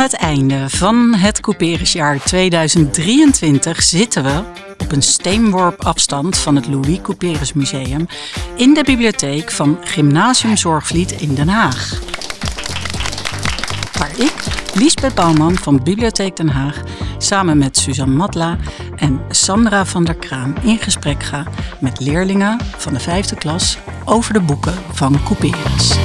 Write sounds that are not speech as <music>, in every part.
Aan het einde van het couperusjaar 2023 zitten we op een steenworp afstand van het Louis Couperus Museum in de bibliotheek van Gymnasium Zorgvliet in Den Haag. Waar ik, Liesbeth Bouwman van Bibliotheek Den Haag, samen met Suzanne Matla en Sandra van der Kraan in gesprek ga met leerlingen van de vijfde klas over de boeken van Couperus.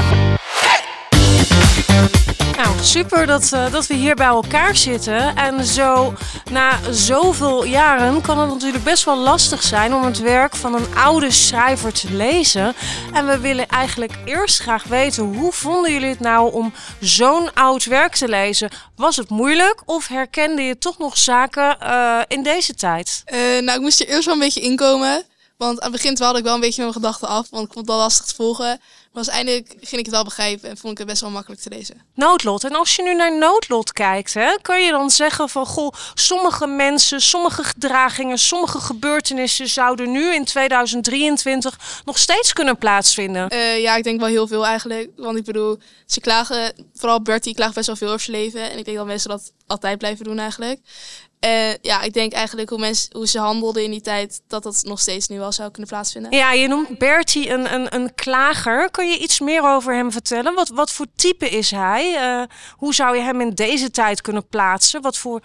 Nou, super dat, uh, dat we hier bij elkaar zitten. En zo na zoveel jaren kan het natuurlijk best wel lastig zijn om het werk van een oude schrijver te lezen. En we willen eigenlijk eerst graag weten, hoe vonden jullie het nou om zo'n oud werk te lezen? Was het moeilijk of herkende je toch nog zaken uh, in deze tijd? Uh, nou, ik moest er eerst wel een beetje inkomen. Want aan het begin dwaalde ik wel een beetje mijn gedachten af, want ik vond het wel lastig te volgen. Maar uiteindelijk ging ik het wel begrijpen en vond ik het best wel makkelijk te lezen. Noodlot. En als je nu naar noodlot kijkt, hè, kun je dan zeggen van goh, sommige mensen, sommige gedragingen, sommige gebeurtenissen zouden nu in 2023 nog steeds kunnen plaatsvinden? Uh, ja, ik denk wel heel veel eigenlijk. Want ik bedoel, ze klagen, vooral Bertie klaagt best wel veel over zijn leven. En ik denk dat mensen dat altijd blijven doen eigenlijk. Uh, ja, ik denk eigenlijk hoe, mensen, hoe ze handelden in die tijd, dat dat nog steeds nu wel zou kunnen plaatsvinden. Ja, je noemt Bertie een, een, een klager. Kun je iets meer over hem vertellen? Wat, wat voor type is hij? Uh, hoe zou je hem in deze tijd kunnen plaatsen? Wat voor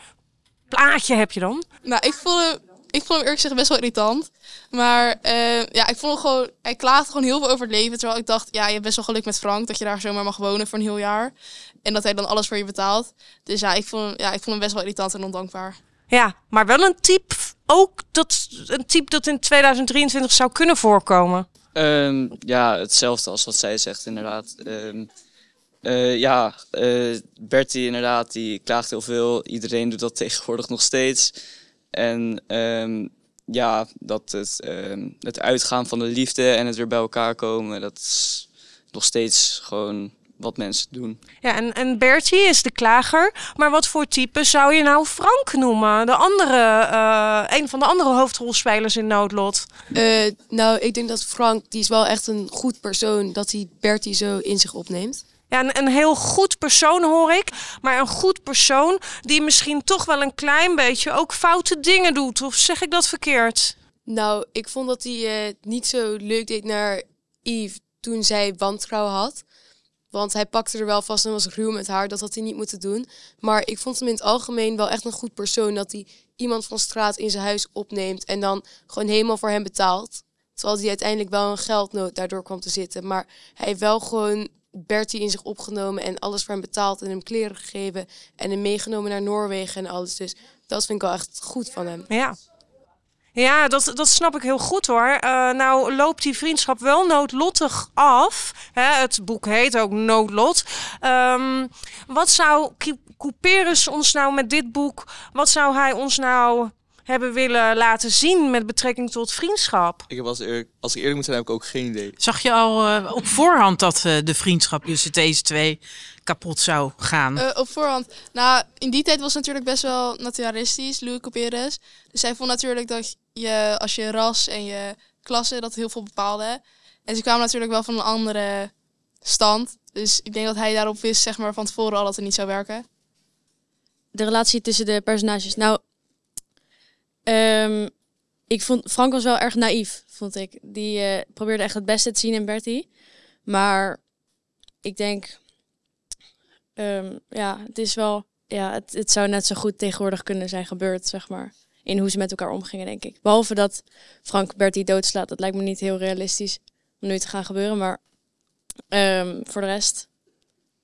plaatje heb je dan? Nou, ik vond hem, ik vond hem eerlijk gezegd best wel irritant. Maar uh, ja, ik vond hem gewoon, hij klaagde gewoon heel veel over het leven. Terwijl ik dacht, ja, je hebt best wel geluk met Frank dat je daar zomaar mag wonen voor een heel jaar. En dat hij dan alles voor je betaalt. Dus ja, ik vond, hem, ja, ik vond hem best wel irritant en ondankbaar. Ja, maar wel een type ook dat een type dat in 2023 zou kunnen voorkomen. Um, ja, hetzelfde als wat zij zegt inderdaad. Um, uh, ja, uh, Bertie inderdaad, die klaagt heel veel. Iedereen doet dat <laughs> tegenwoordig nog steeds. En um, ja, dat het, het uitgaan van de liefde en het weer bij elkaar komen, dat is nog steeds gewoon wat mensen doen. Ja, en, en Bertie is de klager. Maar wat voor type zou je nou Frank noemen? De andere, uh, een van de andere hoofdrolspelers in Noodlot. Uh, nou, ik denk dat Frank, die is wel echt een goed persoon, dat hij Bertie zo in zich opneemt. Ja, een, een heel goed persoon hoor ik. Maar een goed persoon die misschien toch wel een klein beetje ook foute dingen doet. Of zeg ik dat verkeerd? Nou, ik vond dat hij uh, niet zo leuk deed naar Yves toen zij wantrouwen had. Want hij pakte er wel vast en was ruw met haar. Dat had hij niet moeten doen. Maar ik vond hem in het algemeen wel echt een goed persoon. Dat hij iemand van straat in zijn huis opneemt. En dan gewoon helemaal voor hem betaalt. Terwijl hij uiteindelijk wel een geldnood daardoor kwam te zitten. Maar hij heeft wel gewoon Bertie in zich opgenomen. En alles voor hem betaald. En hem kleren gegeven. En hem meegenomen naar Noorwegen en alles. Dus dat vind ik wel echt goed van hem. Ja, ja, dat, dat snap ik heel goed hoor. Uh, nou loopt die vriendschap wel noodlottig af. Hè, het boek heet ook Noodlot. Um, wat zou Couperus ons nou met dit boek... wat zou hij ons nou hebben willen laten zien met betrekking tot vriendschap? Ik heb als, eerlijk, als ik eerlijk moet zijn, heb ik ook geen idee. Zag je al uh, op voorhand dat uh, de vriendschap tussen deze twee kapot zou gaan? Uh, op voorhand? Nou, in die tijd was het natuurlijk best wel naturalistisch, Louis Couperus. Dus hij vond natuurlijk dat je, als je ras en je klasse, dat heel veel bepaalde. En ze kwamen natuurlijk wel van een andere stand. Dus ik denk dat hij daarop wist, zeg maar, van tevoren al dat het niet zou werken. De relatie tussen de personages. Nou, um, ik vond Frank was wel erg naïef, vond ik. Die uh, probeerde echt het beste te zien in Bertie. Maar ik denk, um, ja, het is wel, ja, het, het zou net zo goed tegenwoordig kunnen zijn gebeurd, zeg maar in hoe ze met elkaar omgingen, denk ik. Behalve dat Frank Bertie doodslaat. Dat lijkt me niet heel realistisch om nu te gaan gebeuren. Maar um, voor de rest...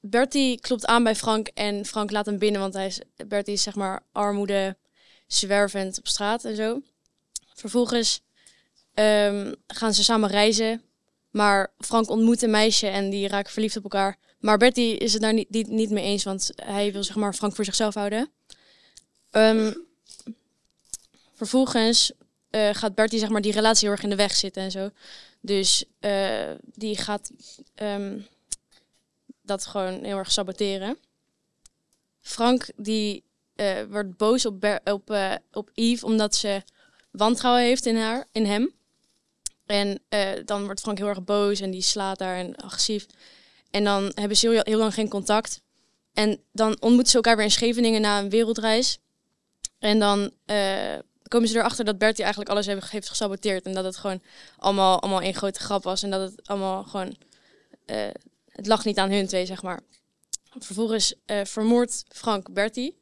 Bertie klopt aan bij Frank en Frank laat hem binnen. Want hij is, Bertie is zeg maar armoede, zwervend op straat en zo. Vervolgens um, gaan ze samen reizen. Maar Frank ontmoet een meisje en die raken verliefd op elkaar. Maar Bertie is het daar niet, niet, mee eens, want hij wil zeg maar Frank voor zichzelf houden. Um, Vervolgens uh, gaat Bertie zeg maar die relatie heel erg in de weg zitten en zo. Dus uh, die gaat um, dat gewoon heel erg saboteren. Frank die uh, wordt boos op, op, op Yves omdat ze wantrouwen heeft in, haar, in hem. En dan wordt Frank heel erg boos en die slaat daar en agressief. En dan hebben ze heel, lang geen contact. En dan ontmoeten ze elkaar weer in Scheveningen na een wereldreis. En dan eh, komen ze erachter dat Bertie eigenlijk alles heeft, gesaboteerd. En dat het gewoon allemaal, allemaal één grote grap was. En dat het allemaal gewoon... eh, het lag niet aan hun twee, zeg maar. Vervolgens eh, vermoordt Frank Bertie.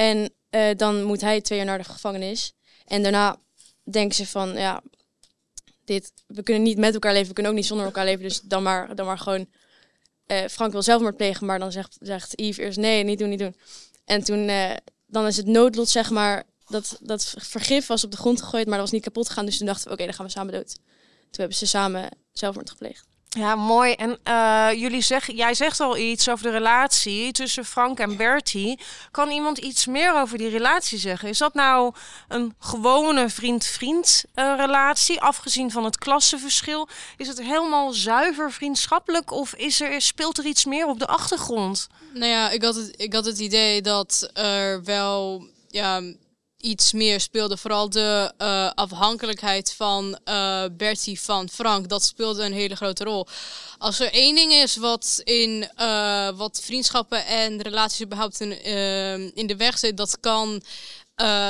En eh, dan moet hij twee jaar naar de gevangenis. En daarna denken ze van, ja, dit, we kunnen niet met elkaar leven, we kunnen ook niet zonder elkaar leven. Dus dan maar, dan maar gewoon, eh, Frank wil zelfmoord plegen, maar dan zegt, zegt Yves eerst, nee, niet doen, niet doen. En toen, eh, dan is het noodlot, zeg maar, dat, dat vergif was op de grond gegooid, maar dat was niet kapot gegaan. Dus toen dachten we, oké, dan gaan we samen dood. Toen hebben ze samen zelfmoord gepleegd. Ja, mooi. En eh, jullie zeggen, jij zegt al iets over de relatie tussen Frank en Bertie. Kan iemand iets meer over die relatie zeggen? Is dat nou een gewone vriend-vriend eh, relatie, afgezien van het klassenverschil? Is het helemaal zuiver vriendschappelijk of is er, speelt er iets meer op de achtergrond? Nou ja, ik had het, ik had het idee dat er wel ja, iets meer speelde. Vooral de eh, afhankelijkheid van eh Bertie van Frank, dat speelde een hele grote rol. Als er één ding is wat in eh, wat vriendschappen en relaties überhaupt in, in de weg zit, dat kan.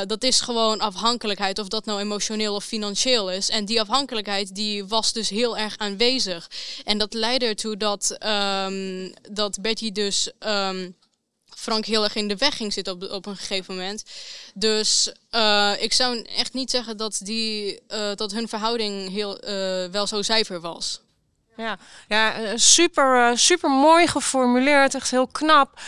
dat is gewoon afhankelijkheid, of dat nou emotioneel of financieel is. En die afhankelijkheid die was dus heel erg aanwezig. En dat leidde ertoe dat, ehm, dat Betty dus ehm, Frank heel erg in de weg ging zitten op, op een gegeven moment. Dus eh, ik zou echt niet zeggen dat, die, eh, dat hun verhouding heel, eh, wel zo zuiver was. Ja, ja super, super mooi geformuleerd, echt heel knap.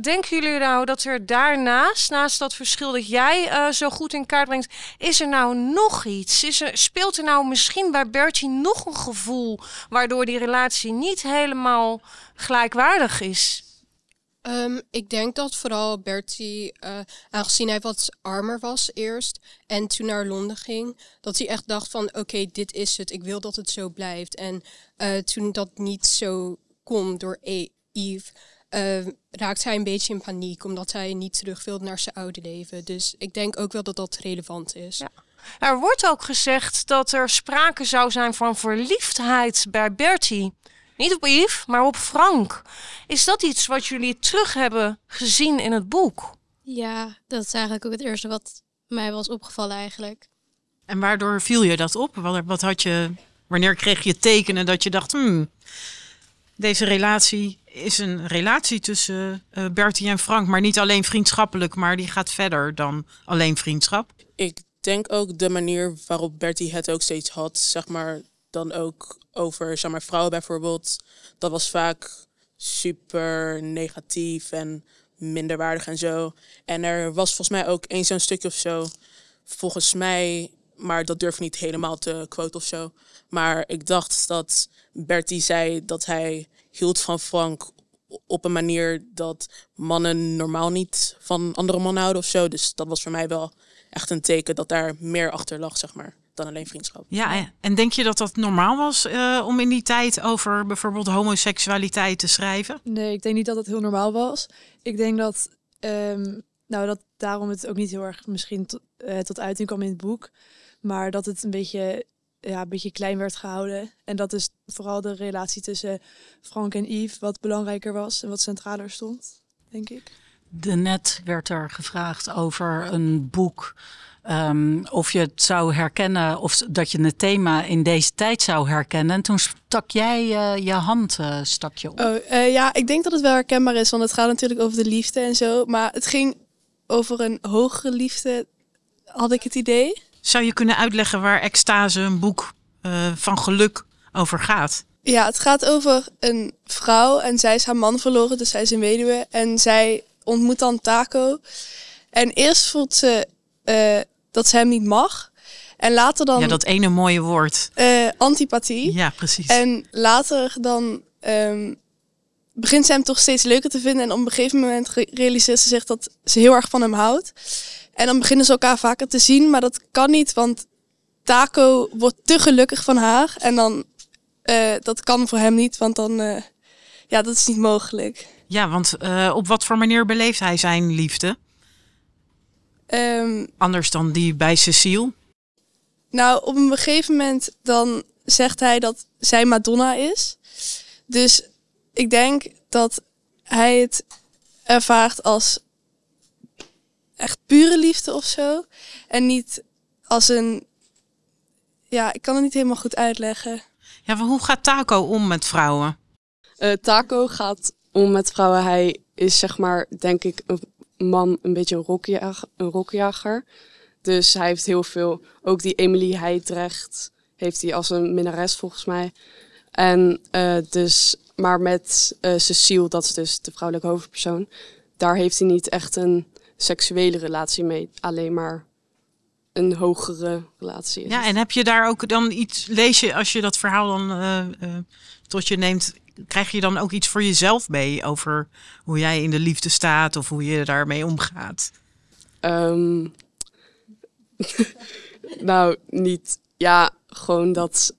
Denken jullie nou dat er daarnaast, naast dat verschil dat jij zo goed in kaart brengt, is er nou nog iets? Is er, speelt er nou misschien bij Bertie nog een gevoel waardoor die relatie niet helemaal gelijkwaardig is? Ehm, ik denk dat vooral Bertie, eh, aangezien hij wat armer was eerst en toen naar Londen ging, dat hij echt dacht van oké, dit is het, ik wil dat het zo blijft. En eh, toen dat niet zo kon door E- Eve, eh, raakte hij een beetje in paniek, omdat hij niet terug wilde naar zijn oude leven. Dus ik denk ook wel dat dat relevant is. Ja. Er wordt ook gezegd dat er sprake zou zijn van verliefdheid bij Bertie. Niet op Yves, maar op Frank. Is dat iets wat jullie terug hebben gezien in het boek? Ja, dat is eigenlijk ook het eerste wat mij was opgevallen eigenlijk. En waardoor viel je dat op? Wat, wat had je, wanneer kreeg je tekenen dat je dacht, hmm, deze relatie is een relatie tussen eh, Bertie en Frank, maar niet alleen vriendschappelijk, maar die gaat verder dan alleen vriendschap. Ik denk ook de manier waarop Bertie het ook steeds had, zeg maar, dan ook over zeg maar, vrouwen bijvoorbeeld. Dat was vaak super negatief en minderwaardig en zo. En er was volgens mij ook één zo'n stukje of zo, volgens mij, maar dat durf ik niet helemaal te quote of zo. Maar ik dacht dat Bertie zei dat hij hield van Frank op een manier dat mannen normaal niet van andere mannen houden of zo. Dus dat was voor mij wel echt een teken dat daar meer achter lag, zeg maar, dan alleen vriendschap. Ja, en denk je dat dat normaal was eh, om in die tijd over bijvoorbeeld homoseksualiteit te schrijven? Nee, ik denk niet dat het heel normaal was. Ik denk dat, ehm, nou, dat daarom het ook niet heel erg misschien tot, eh, tot uiting kwam in het boek. Maar dat het een beetje, ja, een beetje klein werd gehouden. En dat is vooral de relatie tussen Frank en Yves wat belangrijker was en wat centraler stond, denk ik. De net werd er gevraagd over een boek. Ehm, of je het zou herkennen, of dat je het thema in deze tijd zou herkennen. En toen stak jij eh, je hand eh, stak je op. Oh, eh, ja, ik denk dat het wel herkenbaar is, want het gaat natuurlijk over de liefde en zo. Maar het ging over een hogere liefde, had ik het idee. Zou je kunnen uitleggen waar Extase, een boek eh, van geluk, over gaat? Ja, het gaat over een vrouw en zij is haar man verloren, dus zij is een weduwe. En zij ontmoet dan Taco. En eerst voelt ze eh, dat ze hem niet mag. En later dan Ja, dat ene mooie woord. eh, antipathie. Ja, precies. En later dan ehm, begint ze hem toch steeds leuker te vinden. En op een gegeven moment re- realiseert ze zich dat ze heel erg van hem houdt. En dan beginnen ze elkaar vaker te zien, maar dat kan niet, want Taco wordt te gelukkig van haar. En dan, eh, dat kan voor hem niet, want dan, eh, ja, dat is niet mogelijk. Ja, want op wat voor manier beleeft hij zijn liefde? Ehm, Anders dan die bij Cecile? Nou, op een gegeven moment dan zegt hij dat zij Madonna is. Dus ik denk dat hij het ervaart als echt pure liefde of zo. En niet als een. Ja, ik kan het niet helemaal goed uitleggen. Ja, maar hoe gaat Taco om met vrouwen? Eh, Taco gaat om met vrouwen. Hij is zeg maar, denk ik, een man, een beetje een rokjager. Een rokjager. Dus hij heeft heel veel, ook die Emily Heidrecht heeft hij als een minnares volgens mij. En eh, dus, maar met eh, Cecile, dat is dus de vrouwelijke hoofdpersoon, daar heeft hij niet echt een seksuele relatie mee, alleen maar een hogere relatie. is Ja, en heb je daar ook dan iets, lees je als je dat verhaal dan eh, tot je neemt, krijg je dan ook iets voor jezelf mee over hoe jij in de liefde staat of hoe je daarmee omgaat? Ehm, <laughs> nou, niet. Ja, gewoon dat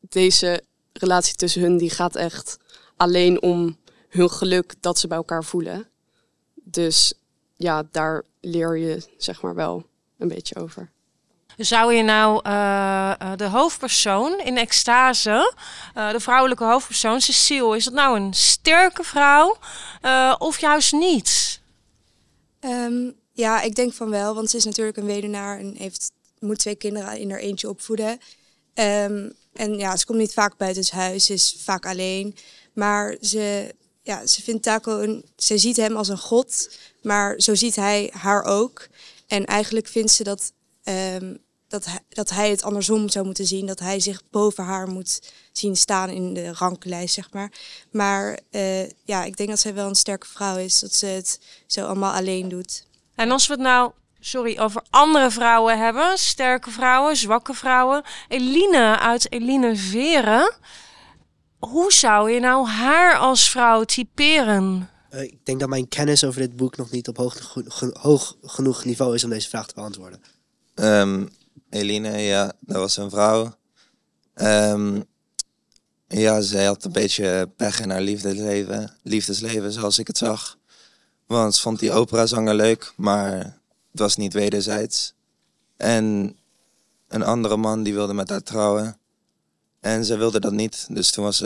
deze relatie tussen hun, die gaat echt alleen om hun geluk dat ze bij elkaar voelen. Dus ja, daar leer je zeg maar wel een beetje over. Zou je nou eh, eh, de hoofdpersoon in extase, eh, de vrouwelijke hoofdpersoon, Cecile, is dat nou een sterke vrouw of juist niet? Ehm, ja, ik denk van wel, want ze is natuurlijk een weduwnaar en heeft, moet twee kinderen in haar eentje opvoeden. Ehm, en ja, ze komt niet vaak buiten huis, ze is vaak alleen. Maar ze, ja, ze vindt Taco een, ze ziet hem als een god, maar zo ziet hij haar ook. En eigenlijk vindt ze dat, ehm, dat, hij, dat hij het andersom zou moeten zien, dat hij zich boven haar moet zien staan in de ranglijst, zeg maar. Maar eh, ja, ik denk dat zij wel een sterke vrouw is, dat ze het zo allemaal alleen doet. En als we het nou, sorry, over andere vrouwen hebben, sterke vrouwen, zwakke vrouwen. Eline uit Eline Veren. Hoe zou je nou haar als vrouw typeren? Eh, ik denk dat mijn kennis over dit boek nog niet op hoog, ge- hoog genoeg niveau is om deze vraag te beantwoorden. Ehm, Eline, ja, dat was een vrouw. Ehm, ja, zij had een beetje pech in haar liefdesleven, liefdesleven, zoals ik het zag. Want ze vond die operazanger leuk, maar het was niet wederzijds. En een andere man die wilde met haar trouwen. En ze wilde dat niet, dus toen was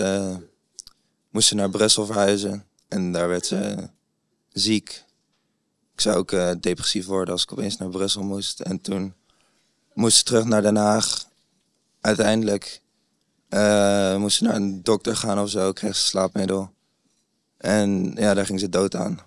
moest ze naar Brussel verhuizen. En daar werd ze ziek. Ik zou ook eh, depressief worden als ik opeens naar Brussel moest. En toen moest ze terug naar Den Haag. Uiteindelijk eh, moest ze naar een dokter gaan of zo, kreeg ze slaapmiddel. En ja, daar ging ze dood aan.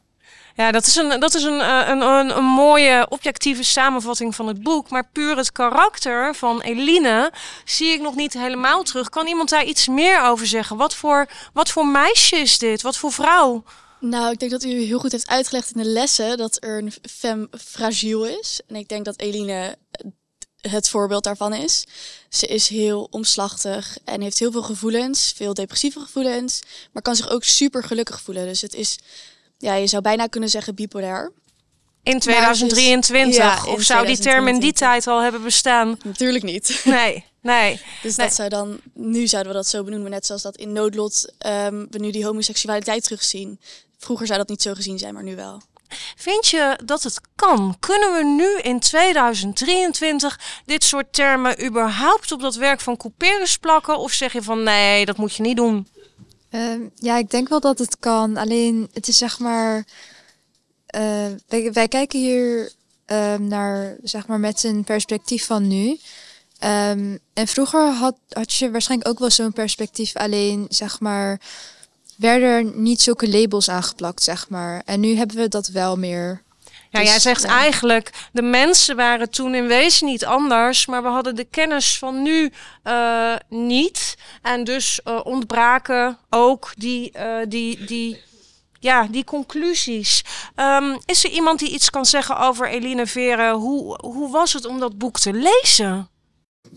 Ja, dat is, een, dat is een, eh, een, een, een mooie objectieve samenvatting van het boek. Maar puur het karakter van Eline zie ik nog niet helemaal terug. Kan iemand daar iets meer over zeggen? Wat voor, wat voor meisje is dit? Wat voor vrouw? Nou, ik denk dat u heel goed heeft uitgelegd in de lessen dat er een femme fragiel is. En ik denk dat Eline het voorbeeld daarvan is. Ze is heel omslachtig en heeft heel veel gevoelens, veel depressieve gevoelens, maar kan zich ook super gelukkig voelen. Dus het is, ja, je zou bijna kunnen zeggen bipolair. In 2023? Ja, in of zou die term in die 2023. tijd al hebben bestaan? Natuurlijk niet. Nee, nee. Dus Nee. dat zou dan, nu zouden we dat zo benoemen, net zoals dat in Noodlot ehm, we nu die homoseksualiteit terugzien. Vroeger zou dat niet zo gezien zijn, maar nu wel. Vind je dat het kan? Kunnen we nu in 2023 dit soort termen überhaupt op dat werk van couperus plakken? Of zeg je van nee, dat moet je niet doen? Ehm, ja, ik denk wel dat het kan. Alleen het is zeg maar. eh, wij, wij kijken hier ehm, naar zeg maar met een perspectief van nu. Ehm, en vroeger had, had je waarschijnlijk ook wel zo'n perspectief. Alleen zeg maar werden er niet zulke labels aangeplakt, zeg maar. En nu hebben we dat wel meer. Ja, Dus, jij zegt ja. eigenlijk, de mensen waren toen in wezen niet anders, maar we hadden de kennis van nu eh, niet. En dus eh, ontbraken ook die, eh, die, die, ja, die conclusies. Ehm, is er iemand die iets kan zeggen over Eline Veren? Hoe, hoe was het om dat boek te lezen?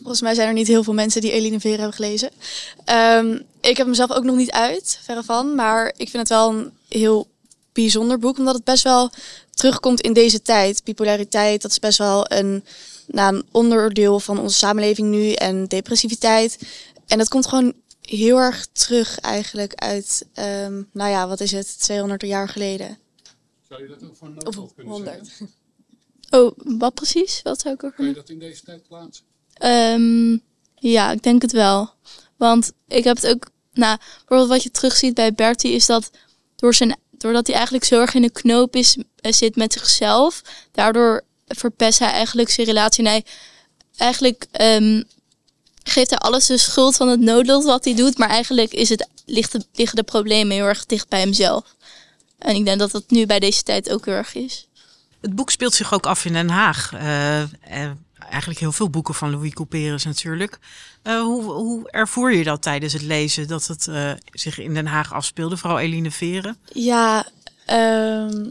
Volgens mij zijn er niet heel veel mensen die Eline Veren hebben gelezen. Ehm, ik heb hem zelf ook nog niet uit, verre van. Maar ik vind het wel een heel bijzonder boek, omdat het best wel terugkomt in deze tijd. Bipolariteit, dat is best wel een, nou, een onderdeel van onze samenleving nu. En depressiviteit. En dat komt gewoon heel erg terug eigenlijk uit, ehm, nou ja, wat is het, 200 jaar geleden. Zou je dat ook voor een Of kunnen 100. zeggen? Oh, wat precies? Wat zou ik over Kan je dat in deze tijd plaatsen? Ehm, ja, ik denk het wel. Want ik heb het ook, nou, bijvoorbeeld wat je terugziet bij Bertie is dat door zijn, doordat hij eigenlijk zo erg in een knoop is, eh, zit met zichzelf, daardoor verpest hij eigenlijk zijn relatie. En hij eigenlijk ehm, geeft hij alles de schuld van het noodlot wat hij doet, maar eigenlijk is het, ligt de, liggen de problemen heel erg dicht bij hemzelf. En ik denk dat dat nu bij deze tijd ook heel erg is. Het boek speelt zich ook af in Den Haag. Eh, eigenlijk heel veel boeken van Louis Couperus natuurlijk. Eh, hoe, hoe ervoer je dat tijdens het lezen, dat het eh, zich in Den Haag afspeelde? Vooral Eline Veren. Ja, ehm,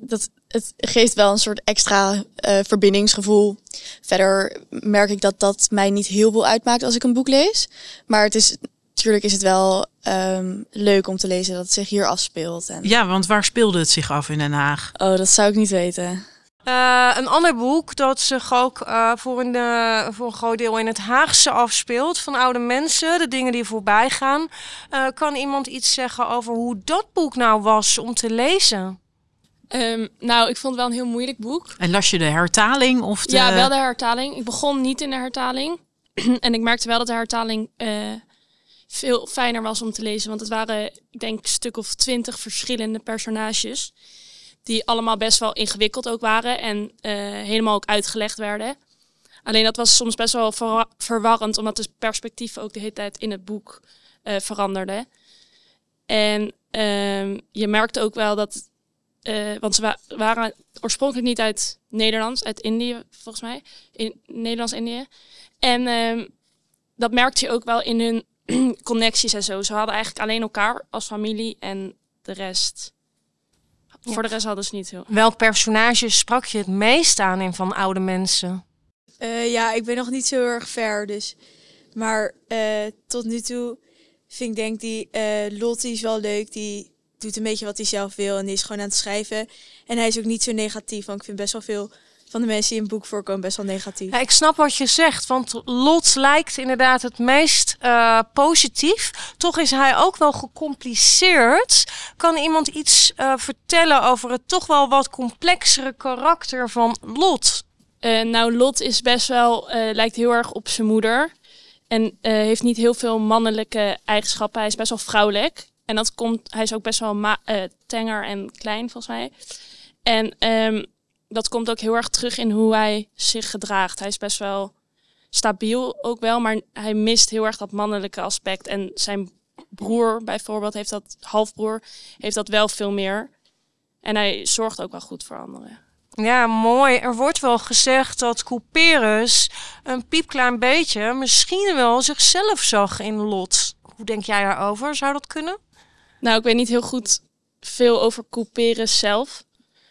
dat, het geeft wel een soort extra eh, verbindingsgevoel. Verder merk ik dat dat mij niet heel veel uitmaakt als ik een boek lees. Maar het is, natuurlijk is het wel ehm, leuk om te lezen dat het zich hier afspeelt. En... Ja, want waar speelde het zich af in Den Haag? Oh, dat zou ik niet weten. Eh, een ander boek dat zich ook eh, voor, een, eh, voor een groot deel in het Haagse afspeelt. Van oude mensen, de dingen die voorbij gaan. Eh, kan iemand iets zeggen over hoe dat boek nou was om te lezen? Ehm, nou, ik vond het wel een heel moeilijk boek. En las je de hertaling? Of de... Ja, wel de hertaling. Ik begon niet in de hertaling. <clears throat> en ik merkte wel dat de hertaling eh, veel fijner was om te lezen. Want het waren, ik denk, een stuk of twintig verschillende personages. Die allemaal best wel ingewikkeld ook waren. En eh, helemaal ook uitgelegd werden. Alleen dat was soms best wel verwa- verwarrend. Omdat de perspectieven ook de hele tijd in het boek eh, veranderden. En ehm, je merkte ook wel dat eh, want ze wa- waren oorspronkelijk niet uit Nederland, uit Indië volgens mij. In Nederlands-Indië. En ehm, dat merkte je ook wel in hun <clears throat> connecties en zo. Ze hadden eigenlijk alleen elkaar als familie en de rest. Voor de rest hadden ze niet heel. Welk personage sprak je het meest aan in van oude mensen? Eh, ja, ik ben nog niet zo heel erg ver, dus. Maar eh, tot nu toe vind ik denk die eh Lottie is wel leuk. Die doet een beetje wat hij zelf wil en die is gewoon aan het schrijven. En hij is ook niet zo negatief, want ik vind best wel veel van de mensen die in het boek voorkomen best wel negatief. Ja, ik snap wat je zegt, want Lot lijkt inderdaad het meest eh, positief. Toch is hij ook wel gecompliceerd. Kan iemand iets eh, vertellen over het toch wel wat complexere karakter van Lot? Eh, nou, Lot is best wel, eh, lijkt heel erg op zijn moeder. En eh, heeft niet heel veel mannelijke eigenschappen. Hij is best wel vrouwelijk. En dat komt, hij is ook best wel ma- eh, tenger en klein, volgens mij. En ehm, dat komt ook heel erg terug in hoe hij zich gedraagt. Hij is best wel stabiel ook wel, maar hij mist heel erg dat mannelijke aspect. En zijn broer bijvoorbeeld heeft dat, halfbroer, heeft dat wel veel meer. En hij zorgt ook wel goed voor anderen. Ja, mooi. Er wordt wel gezegd dat Couperus een piepklein beetje misschien wel zichzelf zag in Lot. Hoe denk jij daarover? Zou dat kunnen? Nou, ik weet niet heel goed veel over Couperus zelf.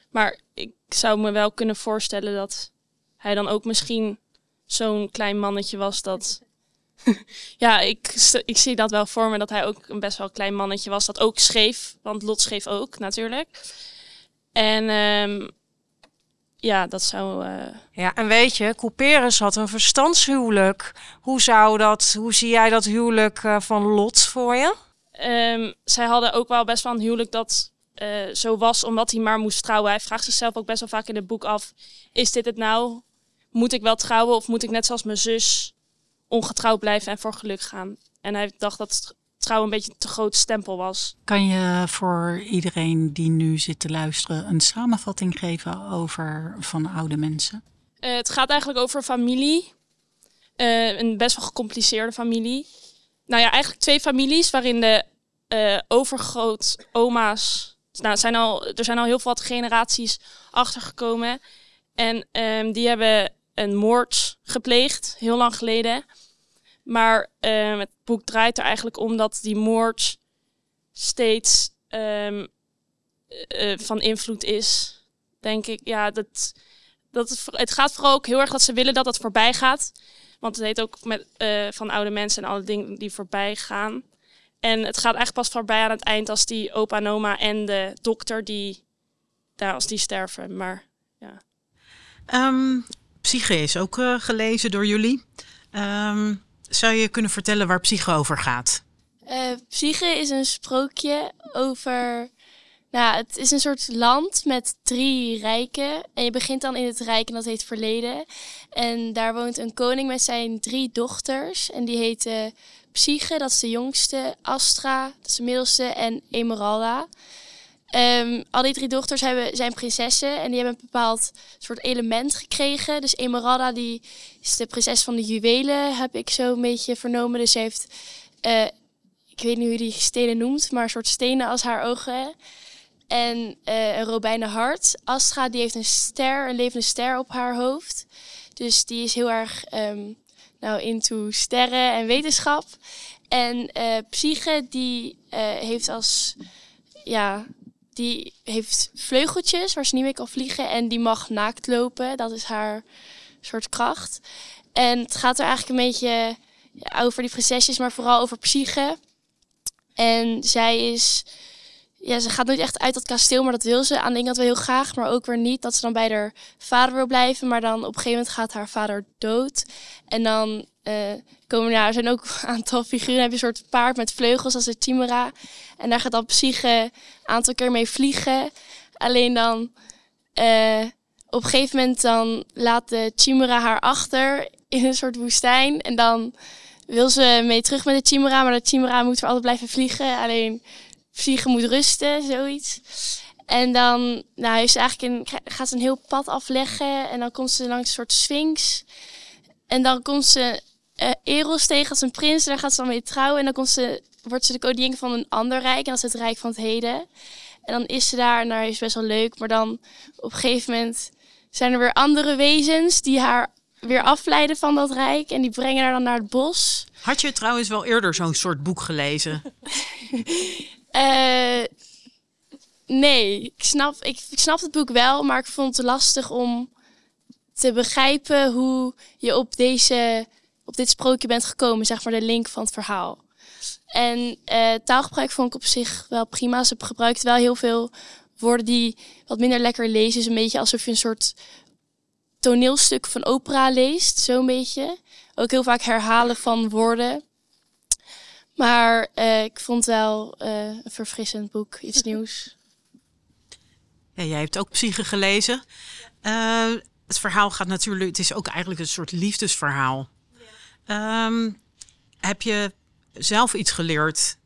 Maar ik zou me wel kunnen voorstellen dat hij dan ook misschien zo'n klein mannetje was dat... <laughs> ja, ik, ik zie dat wel voor me dat hij ook een best wel klein mannetje was. Dat ook schreef, want Lot schreef ook natuurlijk. En ehm, ja, dat zou... eh, Ja, en weet je, Couperus had een verstandshuwelijk. Hoe zou dat, hoe zie jij dat huwelijk eh, van Lot voor je? Ehm, zij hadden ook wel best wel een huwelijk dat eh, zo was omdat hij maar moest trouwen. Hij vraagt zichzelf ook best wel vaak in het boek af: is dit het nou? Moet ik wel trouwen of moet ik net zoals mijn zus ongetrouwd blijven en voor geluk gaan? En hij dacht dat trouwen een beetje een te groot stempel was. Kan je voor iedereen die nu zit te luisteren een samenvatting geven over van oude mensen? Eh, het gaat eigenlijk over familie. Eh, een best wel gecompliceerde familie. Nou ja, eigenlijk twee families waarin de overgrootoma's... Nou, zijn al, er zijn al heel veel generaties achtergekomen. En ehm, die hebben een moord gepleegd, heel lang geleden. Maar ehm, het boek draait er eigenlijk om dat die moord steeds ehm, eh, eh, van invloed is. Denk ik, ja, dat, dat het gaat vooral ook heel erg dat ze willen dat het voorbij gaat. Want het heet ook met, eh, van oude mensen en alle dingen die voorbij gaan. En het gaat eigenlijk pas voorbij aan het eind als die opa en oma en de dokter die, daar als die sterven. Maar ja. Ehm, Psyche is ook eh, gelezen door jullie. Ehm, zou je kunnen vertellen waar Psyche over gaat? Eh, Psyche is een sprookje over. Nou, het is een soort land met drie rijken. En je begint dan in het rijk en dat heet Verleden. En daar woont een koning met zijn drie dochters. En die heten Psyche, dat is de jongste. Astra, dat is de middelste. En Emeralda. Ehm, al die drie dochters hebben, zijn prinsessen en die hebben een bepaald soort element gekregen. Dus Emeralda die is de prinses van de juwelen, heb ik zo een beetje vernomen. Dus ze heeft, eh, ik weet niet hoe die stenen noemt, maar een soort stenen als haar ogen. En eh, een robijnen hart. Astra die heeft een ster, een levende ster op haar hoofd. Dus die is heel erg ehm, nou, into sterren en wetenschap. En eh Psyche die eh, heeft als ja, die heeft vleugeltjes waar ze niet mee kan vliegen en die mag naakt lopen. Dat is haar soort kracht. En het gaat er eigenlijk een beetje over die prinsesjes, maar vooral over Psyche. En zij is, ja, ze gaat nooit echt uit dat kasteel, maar dat wil ze aan de ene kant wel heel graag, maar ook weer niet. Dat ze dan bij haar vader wil blijven, maar dan op een gegeven moment gaat haar vader dood. En dan eh, komen ja, er zijn ook een aantal figuren. Heb je een soort paard met vleugels als de Chimera. En daar gaat dan Psyche een aantal keer mee vliegen. Alleen dan eh, op een gegeven moment dan laat de Chimera haar achter in een soort woestijn. En dan wil ze mee terug met de Chimera, maar de Chimera moet voor altijd blijven vliegen. Alleen Psyche moet rusten, zoiets. En dan nou, heeft ze eigenlijk een, gaat ze een heel pad afleggen. En dan komt ze langs een soort sphinx. En dan komt ze eh, Eros tegen als een prins. En daar gaat ze dan mee trouwen. En dan komt ze, wordt ze de koningin van een ander rijk. En dat is het rijk van het heden. En dan is ze daar en daar is best wel leuk. Maar dan op een gegeven moment zijn er weer andere wezens die haar weer afleiden van dat rijk. En die brengen haar dan naar het bos. Had je trouwens wel eerder zo'n soort boek gelezen? <laughs> Eh, nee, ik snap, ik, ik snap het boek wel, maar ik vond het lastig om te begrijpen hoe je op, deze, op dit sprookje bent gekomen, zeg maar de link van het verhaal. En eh, taalgebruik vond ik op zich wel prima. Ze gebruikt wel heel veel woorden die wat minder lekker lezen. is een beetje alsof je een soort toneelstuk van opera leest, zo'n beetje. Ook heel vaak herhalen van woorden. Maar eh, ik vond wel eh, een verfrissend boek, iets <laughs> nieuws. Ja, jij hebt ook Psyche gelezen. Eh, het verhaal gaat natuurlijk, het is ook eigenlijk een soort liefdesverhaal. Ehm, heb je zelf iets geleerd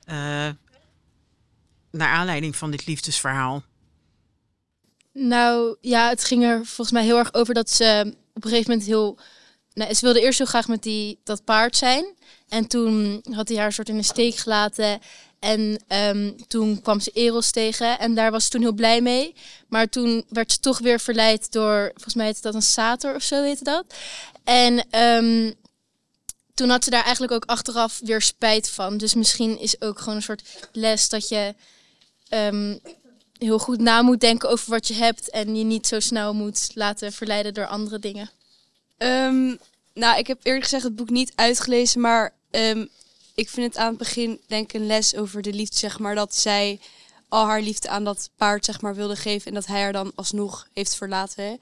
naar aanleiding van dit liefdesverhaal? Nou ja, het ging er volgens mij heel erg over dat ze op een gegeven moment heel. Nou, ze wilde eerst heel graag met die, dat paard zijn. En toen had hij haar soort in de steek gelaten. En ehm, toen kwam ze Eros tegen. En daar was ze toen heel blij mee. Maar toen werd ze toch weer verleid door. Volgens mij heette dat een sater of zo heette dat. En ehm, toen had ze daar eigenlijk ook achteraf weer spijt van. Dus misschien is ook gewoon een soort les dat je ehm, heel goed na moet denken over wat je hebt en je niet zo snel moet laten verleiden door andere dingen. Nou, ik heb eerlijk gezegd het boek niet uitgelezen, maar ehm, ik vind het aan het begin denk ik een les over de liefde, zeg maar, dat zij al haar liefde aan dat paard, zeg maar, wilde geven en dat hij haar dan alsnog heeft verlaten.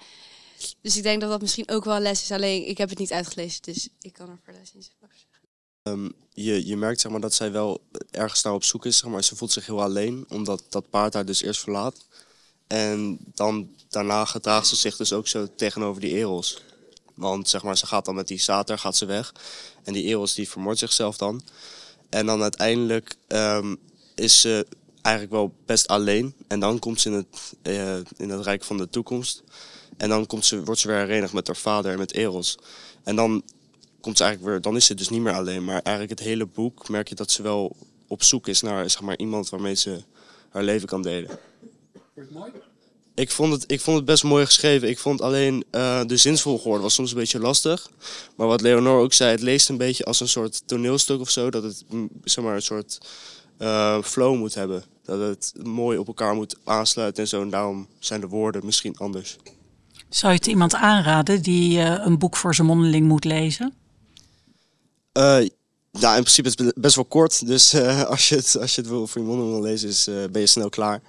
Dus ik denk dat dat misschien ook wel een les is, alleen ik heb het niet uitgelezen, dus ik kan er voor les niet zeggen. Ehm, je, je merkt zeg maar, dat zij wel ergens naar op zoek is, zeg maar. Ze voelt zich heel alleen, omdat dat paard haar dus eerst verlaat. En dan daarna gedraagt ze zich dus ook zo tegenover die Eros. Want zeg maar, ze gaat dan met die sater gaat ze weg. En die Eros die vermoordt zichzelf dan. En dan uiteindelijk ehm, is ze eigenlijk wel best alleen. En dan komt ze in het, eh, in het Rijk van de Toekomst. En dan komt ze, wordt ze weer herenigd met haar vader en met Eros. En dan komt ze eigenlijk weer, dan is ze dus niet meer alleen. Maar eigenlijk het hele boek merk je dat ze wel op zoek is naar zeg maar, iemand waarmee ze haar leven kan delen. Ik vond, het, ik vond het best mooi geschreven. Ik vond alleen eh, de zinsvolgorde was soms een beetje lastig. Maar wat Leonor ook zei, het leest een beetje als een soort toneelstuk of zo. Dat het mm, zeg maar, een soort eh, flow moet hebben. Dat het mooi op elkaar moet aansluiten en zo. En daarom zijn de woorden misschien anders. Zou je het iemand aanraden die eh, een boek voor zijn mondeling moet lezen? Ja, in principe is het best wel kort. Dus <laughs> als, je het, als je het wil voor je mond wil lezen, is, ben je snel klaar.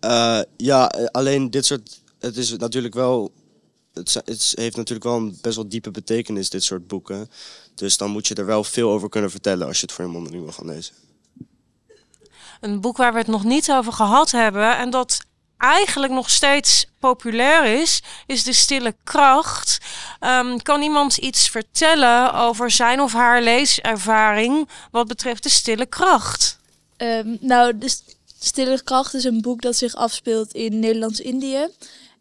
Eh, ja, eh, alleen dit soort. Het is natuurlijk wel. Het, het heeft natuurlijk wel een best wel diepe betekenis, dit soort boeken. Dus dan moet je er wel veel over kunnen vertellen als je het voor je mondeling wil gaan lezen. Een boek waar we het nog niet over gehad hebben en dat eigenlijk nog steeds populair is, is De Stille Kracht. Ehm, kan iemand iets vertellen over zijn of haar leeservaring wat betreft De Stille Kracht? Ehm, nou, dus Stille Kracht is een boek dat zich afspeelt in Nederlands-Indië.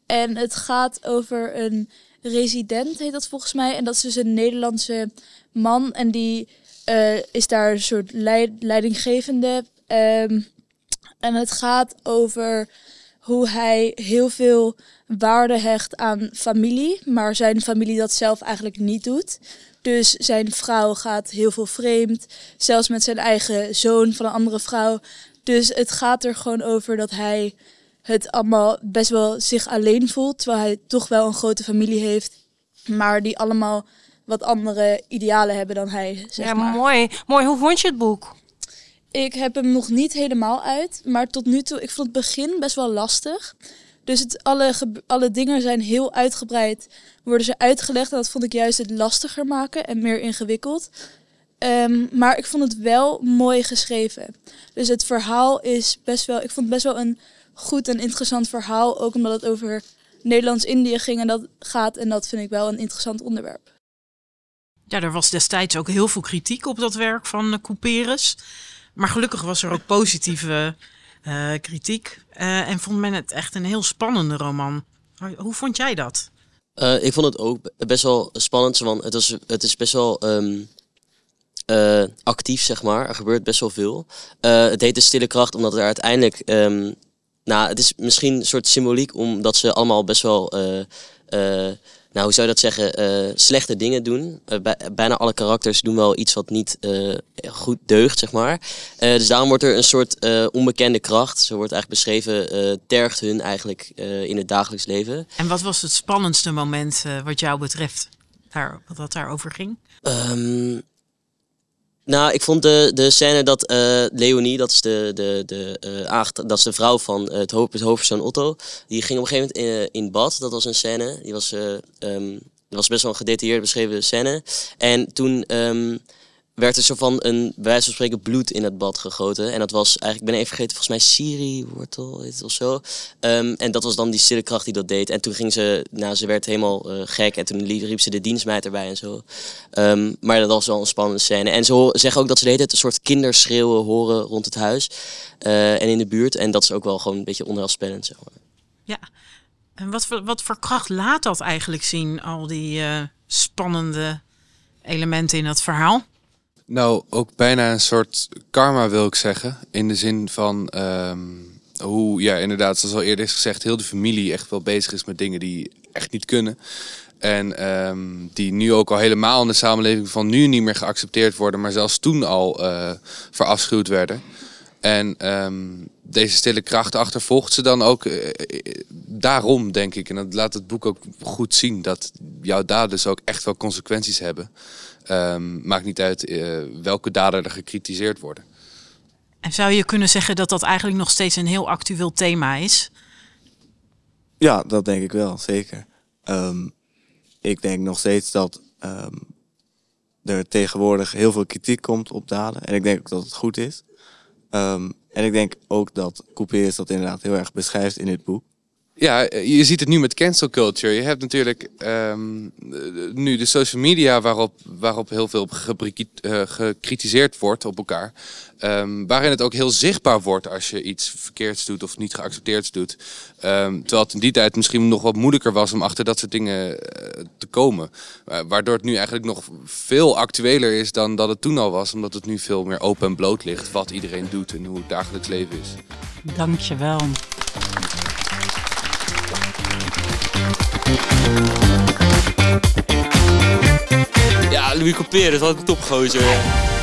En het gaat over een resident, heet dat volgens mij. En dat is dus een Nederlandse man. En die eh, is daar een soort leid- leidinggevende. Ehm, en het gaat over hoe hij heel veel waarde hecht aan familie, maar zijn familie dat zelf eigenlijk niet doet. Dus zijn vrouw gaat heel veel vreemd, zelfs met zijn eigen zoon van een andere vrouw. Dus het gaat er gewoon over dat hij het allemaal best wel zich alleen voelt, terwijl hij toch wel een grote familie heeft, maar die allemaal wat andere idealen hebben dan hij. Zeg Ja, maar. mooi. Mooi. Hoe vond je het boek? Ik heb hem nog niet helemaal uit, maar tot nu toe, ik vond het begin best wel lastig. Dus het, alle, alle dingen zijn heel uitgebreid, worden ze uitgelegd. En dat vond ik juist het lastiger maken en meer ingewikkeld. Ehm, maar ik vond het wel mooi geschreven. Dus het verhaal is best wel, ik vond het best wel een goed en interessant verhaal. Ook omdat het over Nederlands-Indië ging en dat gaat. En dat vind ik wel een interessant onderwerp. Ja, er was destijds ook heel veel kritiek op dat werk van uh, Couperus. Maar gelukkig was er ook positieve eh, kritiek. Eh, en vond men het echt een heel spannende roman. Hoe vond jij dat? Eh, ik vond het ook be- best wel spannend, want het, was, het is best wel ehm, eh, actief, zeg maar. Er gebeurt best wel veel. Eh, het heet de stille kracht, omdat er uiteindelijk... ehm, nou, het is misschien een soort symboliek, omdat ze allemaal best wel... eh, nou, hoe zou je dat zeggen? slechte dingen doen. Bij- bijna alle karakters doen wel iets wat niet goed deugt, zeg maar. Dus daarom wordt er een soort onbekende kracht, zo wordt eigenlijk beschreven, tergt hun eigenlijk in het dagelijks leven. En wat was het spannendste moment wat jou betreft? Daar, wat dat daarover ging? Ehm, nou, ik vond de, de scène dat eh, Leonie, dat is de, de, de, eh, dat is de vrouw van eh, het, hoofd, het Otto, die ging op een gegeven moment in, in bad. Dat was een scène. Die was, eh, ehm, dat was best wel een gedetailleerd beschreven scène. En toen ehm, werd er zo van een, bij wijze van spreken, bloed in het bad gegoten. En dat was eigenlijk, ik ben even vergeten, volgens mij Siri-wortel of zo. Ehm, en dat was dan die stille kracht die dat deed. En toen ging ze, nou, ze werd helemaal eh, gek. En toen liep, ze de dienstmeid erbij en zo. Ehm, maar dat was wel een spannende scène. En ze zeggen ook dat ze de hele een soort kinderschreeuwen horen rond het huis. eh, en in de buurt. En dat is ook wel gewoon een beetje onheilspellend, zeg maar. Ja. En wat voor, wat voor kracht laat dat eigenlijk zien, al die eh, spannende elementen in het verhaal? Nou, ook bijna een soort karma wil ik zeggen. In de zin van ehm, hoe, ja, inderdaad, zoals al eerder is gezegd, heel de familie echt wel bezig is met dingen die echt niet kunnen. En ehm, die nu ook al helemaal in de samenleving van nu niet meer geaccepteerd worden, maar zelfs toen al eh verafschuwd werden. En ehm, deze stille kracht achtervolgt ze dan ook eh, eh, daarom, denk ik. En dat laat het boek ook goed zien, dat jouw daden dus ook echt wel consequenties hebben. Ehm, maakt niet uit eh, welke daden er gekritiseerd worden. En zou je kunnen zeggen dat dat eigenlijk nog steeds een heel actueel thema is? Ja, dat denk ik wel, zeker. Ehm, ik denk nog steeds dat ehm, er tegenwoordig heel veel kritiek komt op daden. En ik denk ook dat het goed is. Ehm, en ik denk ook dat Couperus dat inderdaad heel erg beschrijft in dit boek. Ja, eh, je ziet het nu met cancel culture. Je hebt natuurlijk ehm, eh, nu de social media waarop, waarop heel veel gebriki- eh, wordt op elkaar. Ehm, waarin het ook heel zichtbaar wordt als je iets verkeerds doet of niet geaccepteerd doet. Ehm, terwijl het in die tijd misschien nog wat moeilijker was om achter dat soort dingen te komen. Waardoor het nu eigenlijk nog veel actueler is dan dat het toen al was. Omdat het nu veel meer open en bloot ligt wat iedereen doet en hoe het dagelijks leven is. Dankjewel. Ja, Louis Couperus, wat een topgozer.